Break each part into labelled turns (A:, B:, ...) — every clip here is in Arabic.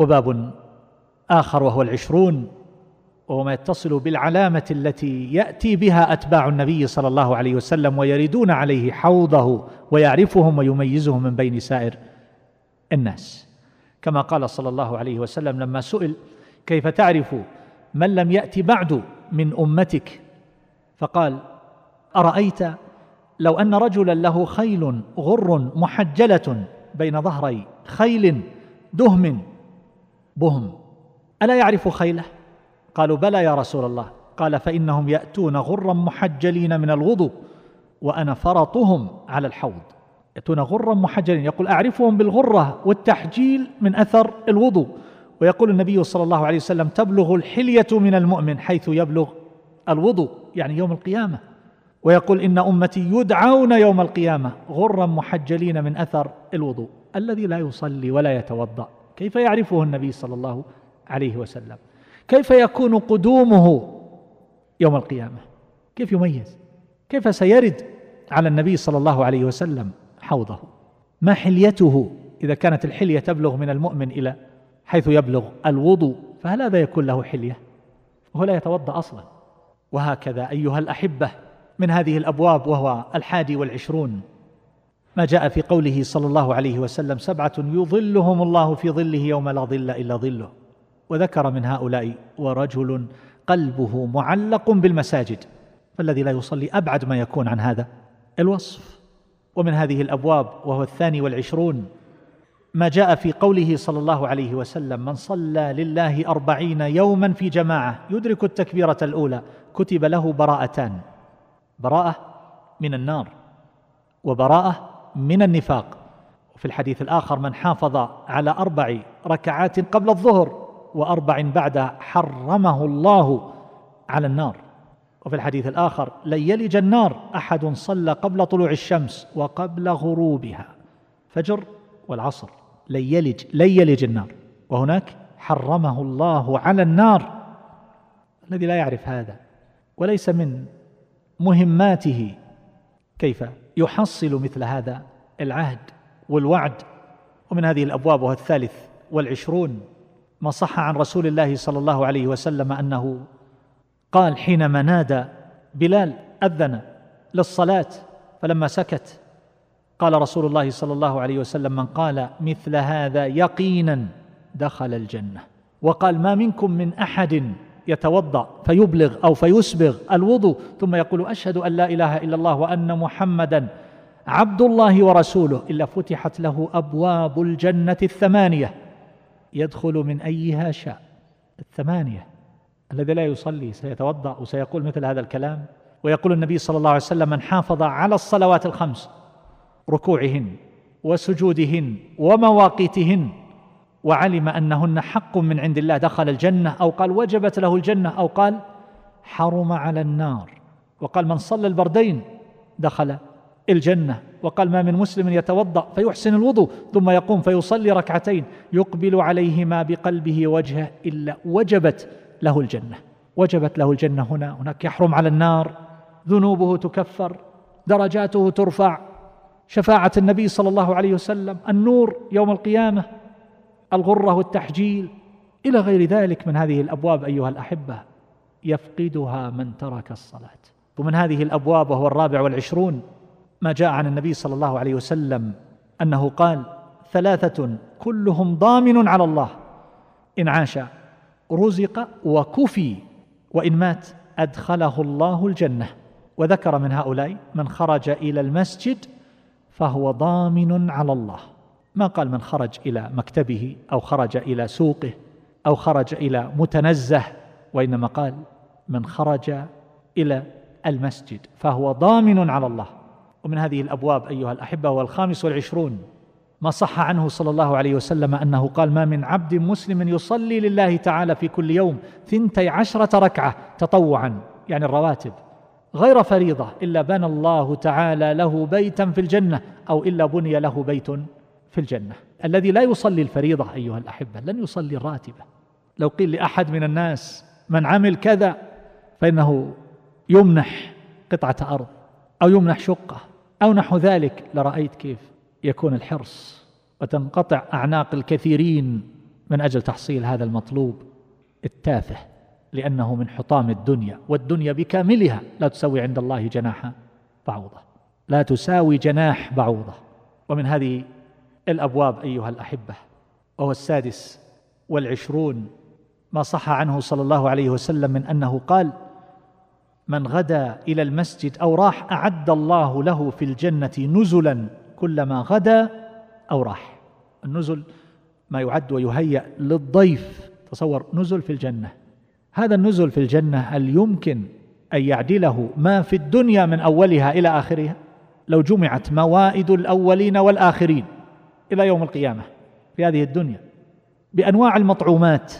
A: وباب آخر وهو العشرون وهو ما يتصل بالعلامة التي يأتي بها أتباع النبي صلى الله عليه وسلم ويردون عليه حوضه ويعرفهم ويميزهم من بين سائر الناس. كما قال صلى الله عليه وسلم لما سئل كيف تعرف من لم يأت بعد من أمتك؟ فقال أرأيت لو أن رجلا له خيل غر محجلة بين ظهري خيل دهم بهم ألا يعرف خيله؟ قالوا بلى يا رسول الله. قال فإنهم يأتون غرا محجلين من الوضوء وأنا فرطهم على الحوض. يأتون غرا محجلين. يقول أعرفهم بالغرة والتحجيل من أثر الوضوء. ويقول النبي صلى الله عليه وسلم تبلغ الحلية من المؤمن حيث يبلغ الوضوء يعني يوم القيامة. ويقول إن أمتي يدعون يوم القيامة غرا محجلين من أثر الوضوء. الذي لا يصلي ولا يتوضأ. كيف يعرفه النبي صلى الله عليه وسلم؟ كيف يكون قدومه يوم القيامة؟ كيف يميز؟ كيف سيرد على النبي صلى الله عليه وسلم حوضه؟ ما حليته إذا كانت الحلية تبلغ من المؤمن إلى حيث يبلغ الوضوء فهل هذا يكون له حلية؟ وهو لا يتوضأ أصلا. وهكذا أيها الأحبة من هذه الأبواب وهو الحادي والعشرون. ما جاء في قوله صلى الله عليه وسلم سبعة يظلهم الله في ظله يوم لا ظل إلا ظله. وذكر من هؤلاء ورجل قلبه معلق بالمساجد. فالذي لا يصلي أبعد ما يكون عن هذا. الوصف. ومن هذه الأبواب وهو الثاني والعشرون. ما جاء في قوله صلى الله عليه وسلم من صلى لله أربعين يوما في جماعة يدرك التكبيرة الأولى كتب له براءتان. براءة من النار. وبراءة من النفاق. وفي الحديث الآخر من حافظ على أربع ركعات قبل الظهر وأربع بعد حرمه الله على النار. وفي الحديث الآخر لن يلج النار أحد صلى قبل طلوع الشمس وقبل غروبها. فجر والعصر لن يلج لن يلج النار. وهناك حرمه الله على النار. الذي لا يعرف هذا. وليس من مهماته كيف يحصل مثل هذا العهد والوعد. ومن هذه الأبواب وهو الثالث والعشرون ما صح عن رسول الله صلى الله عليه وسلم أنه قال حينما نادى بلال أذن للصلاة فلما سكت قال رسول الله صلى الله عليه وسلم من قال مثل هذا يقينا دخل الجنة. وقال ما منكم من أحد يتوضأ فيبلغ أو فيسبغ الوضوء ثم يقول أشهد أن لا إله إلا الله وأن محمدا عبد الله ورسوله إلا فتحت له أبواب الجنة الثمانية. يدخل من أيها شاء. الثمانية الذي لا يصلي سيتوضأ وسيقول مثل هذا الكلام. ويقول النبي صلى الله عليه وسلم من حافظ على الصلوات الخمس ركوعهن وسجودهن ومواقيتهن وعلم أنهن حق من عند الله دخل الجنة أو قال وجبت له الجنة أو قال حرم على النار. وقال من صلى البردين دخل الجنة. وقال ما من مسلم يتوضأ فيحسن الوضوء ثم يقوم فيصلي ركعتين يقبل عليهما بقلبه وجهه إلا وجبت له الجنة. وجبت له الجنة هنا. هناك يحرم على النار. ذنوبه تكفر. درجاته ترفع. شفاعة النبي صلى الله عليه وسلم. النور يوم القيامة. الغرة والتحجيل إلى غير ذلك من هذه الأبواب أيها الأحبة يفقدها من ترك الصلاة. ومن هذه الأبواب وهو الرابع والعشرون ما جاء عن النبي صلى الله عليه وسلم أنه قال ثلاثة كلهم ضامن على الله إن عاش رزق وكفي وإن مات أدخله الله الجنة. وذكر من هؤلاء من خرج إلى المسجد فهو ضامن على الله. ما قال من خرج إلى مكتبه أو خرج إلى سوقه أو خرج إلى متنزه وإنما قال من خرج إلى المسجد فهو ضامن على الله. ومن هذه الأبواب أيها الأحبة والخامس والعشرون ما صح عنه صلى الله عليه وسلم أنه قال ما من عبد مسلم يصلي لله تعالى في كل يوم ثنتي عشرة ركعة تطوعا يعني الرواتب غير فريضة إلا بنى الله تعالى له بيتا في الجنة أو إلا بني له بيت في الجنة. الذي لا يصلي الفريضة أيها الأحبة لن يصلي الراتبة. لو قيل لأحد من الناس من عمل كذا فإنه يمنح قطعة أرض أو يمنح شقة أو نحو ذلك. لرأيت كيف يكون الحرص وتنقطع أعناق الكثيرين من أجل تحصيل هذا المطلوب التافه لأنه من حطام الدنيا والدنيا بكاملها لا تساوي عند الله جناح بعوضة. لا تساوي جناح بعوضة. ومن هذه الأبواب أيها الأحبة. وهو السادس والعشرون. ما صح عنه صلى الله عليه وسلم من أنه قال من غدا إلى المسجد أو راح أعد الله له في الجنة نزلا كلما غدا أو راح. النزل ما يعد ويهيأ للضيف. تصور نزل في الجنة. هذا النزل في الجنة هل يمكن أن يعدله ما في الدنيا من أولها إلى آخرها؟ لو جمعت موائد الأولين والآخرين. إلى يوم القيامة في هذه الدنيا بأنواع المطعومات.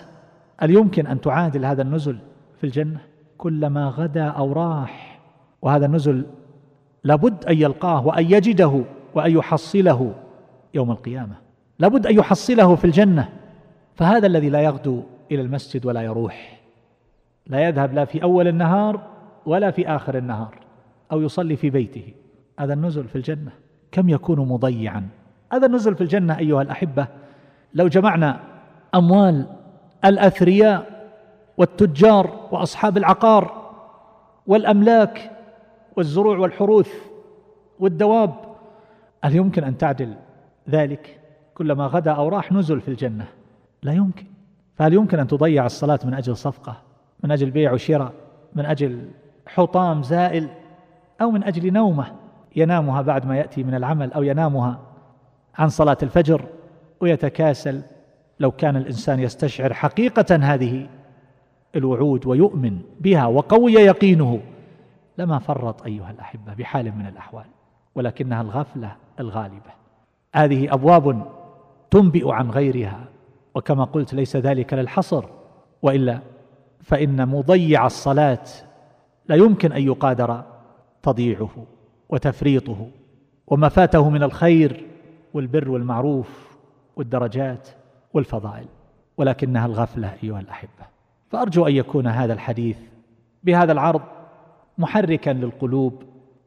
A: هل يمكن أن تعادل هذا النزل في الجنة؟ كلما غدا أو راح وهذا النزل لابد أن يلقاه وأن يجده وأن يحصله يوم القيامة. لابد أن يحصله في الجنة. فهذا الذي لا يغدو إلى المسجد ولا يروح لا يذهب لا في أول النهار ولا في آخر النهار أو يصلي في بيته. هذا النزل في الجنة كم يكون مضيعا؟ هذا النزل في الجنة أيها الأحبة. لو جمعنا أموال الأثرياء والتجار وأصحاب العقار والأملاك والزروع والحروث والدواب هل يمكن أن تعدل ذلك كلما غدا أو راح نزل في الجنة؟ لا يمكن. فهل يمكن أن تضيع الصلاة من أجل صفقة من أجل بيع وشراء من أجل حطام زائل أو من أجل نومة ينامها بعد ما يأتي من العمل أو ينامها عن صلاة الفجر ويتكاسل لو كان الإنسان يستشعر حقيقة هذه الوعود ويؤمن بها وقوي يقينه لما فرط أيها الأحبة بحال من الأحوال ولكنها الغفلة الغالبة. هذه أبواب تنبئ عن غيرها وكما قلت ليس ذلك للحصر وإلا فإن مضيع الصلاة لا يمكن أن يقادر تضييعه وتفريطه وما فاته من الخير والبر والمعروف والدرجات والفضائل ولكنها الغفلة أيها الأحبة. فأرجو أن يكون هذا الحديث بهذا العرض محركا للقلوب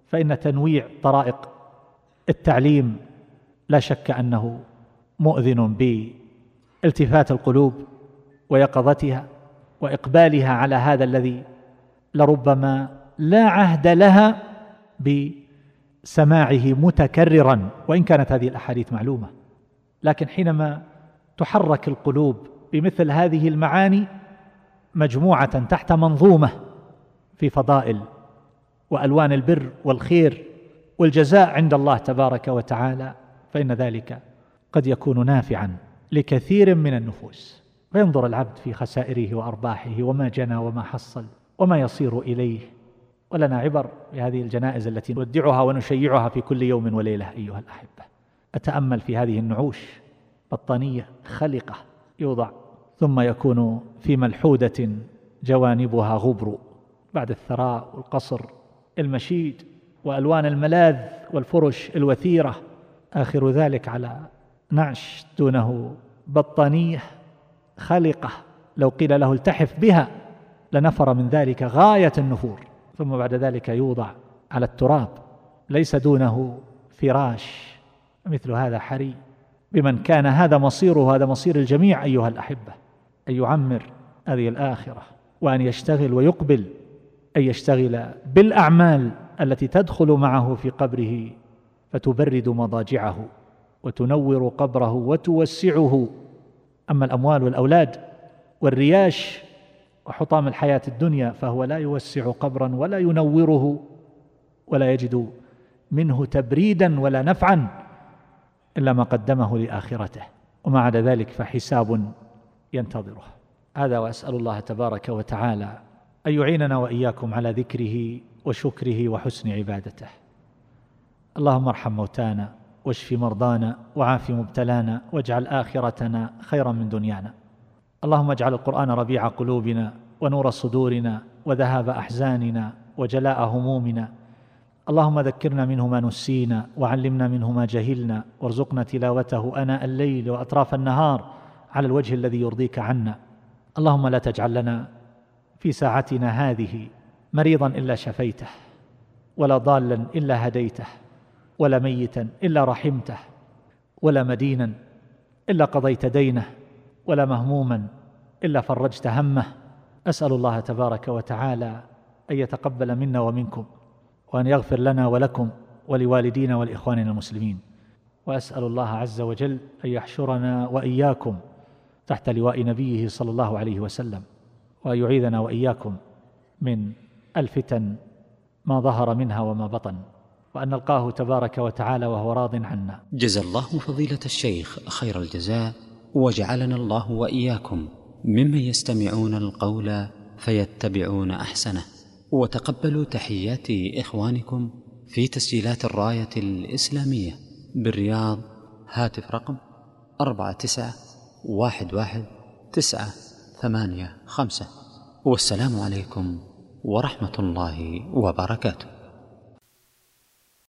A: فإن تنويع طرائق التعليم لا شك أنه مؤذن بالتفات القلوب ويقظتها وإقبالها على هذا الذي لربما لا عهد لها بسماعه متكررا وإن كانت هذه الأحاديث معلومة. لكن حينما تحرك القلوب بمثل هذه المعاني مجموعة تحت منظومة في فضائل وألوان البر والخير والجزاء عند الله تبارك وتعالى فإن ذلك قد يكون نافعا لكثير من النفوس. فينظر العبد في خسائره وأرباحه وما جنى وما حصل وما يصير إليه. ولنا عبر بهذه الجنائز التي نودعها ونشيعها في كل يوم وليلة أيها الأحبة. أتأمل في هذه النعوش بطانية خلقة يوضع ثم يكون في ملحودة جوانبها غبر بعد الثراء والقصر المشيد وألوان الملاذ والفرش الوثيرة. آخر ذلك على نعش دونه بطانية خلقة. لو قيل له التحف بها لنفر من ذلك غاية النفور. ثم بعد ذلك يوضع على التراب. ليس دونه فراش مثل هذا حري. بمن كان هذا مصيره هذا مصير الجميع أيها الأحبة أن يعمر هذه الآخرة وأن يشتغل ويقبل أن يشتغل بالأعمال التي تدخل معه في قبره فتبرد مضاجعه وتنور قبره وتوسعه. أما الأموال والأولاد والرياش وحطام الحياة الدنيا فهو لا يوسع قبرا ولا ينوره ولا يجد منه تبريدا ولا نفعا إلا ما قدمه لآخرته. وما عدا ذلك فحساب ينتظره. هذا وأسأل الله تبارك وتعالى أن يعيننا وإياكم على ذكره وشكره وحسن عبادته. اللهم ارحم موتانا واشف مرضانا وعاف مبتلانا واجعل آخرتنا خيرا من دنيانا. اللهم اجعل القرآن ربيع قلوبنا ونور صدورنا وذهاب أحزاننا وجلاء همومنا. اللهم ذكرنا منه ما نسينا وعلمنا منه ما جهلنا وارزقنا تلاوته آناء الليل وأطراف النهار على الوجه الذي يرضيك عنا. اللهم لا تجعل لنا في ساعتنا هذه مريضا إلا شفيته ولا ضالا إلا هديته ولا ميتا إلا رحمته ولا مدينا إلا قضيت دينه. ولا مهموما إلا فرجت همه. أسأل الله تبارك وتعالى أن يتقبل منا ومنكم وأن يغفر لنا ولكم ولوالدينا ولإخواننا المسلمين. وأسأل الله عز وجل أن يحشرنا وإياكم تحت لواء نبيه صلى الله عليه وسلم وأن يعيذنا وإياكم من الفتن ما ظهر منها وما بطن. وأن نلقاه تبارك وتعالى وهو راض عنا.
B: جزى الله فضيلة الشيخ خير الجزاء. وجعلنا الله وإياكم ممن يستمعون القول فيتبعون أحسنه. وتقبلوا تحيات إخوانكم في تسجيلات الراية الإسلامية بالرياض. هاتف رقم أربعة تسعة واحد واحد تسعة ثمانية خمسة. والسلام عليكم ورحمة الله وبركاته.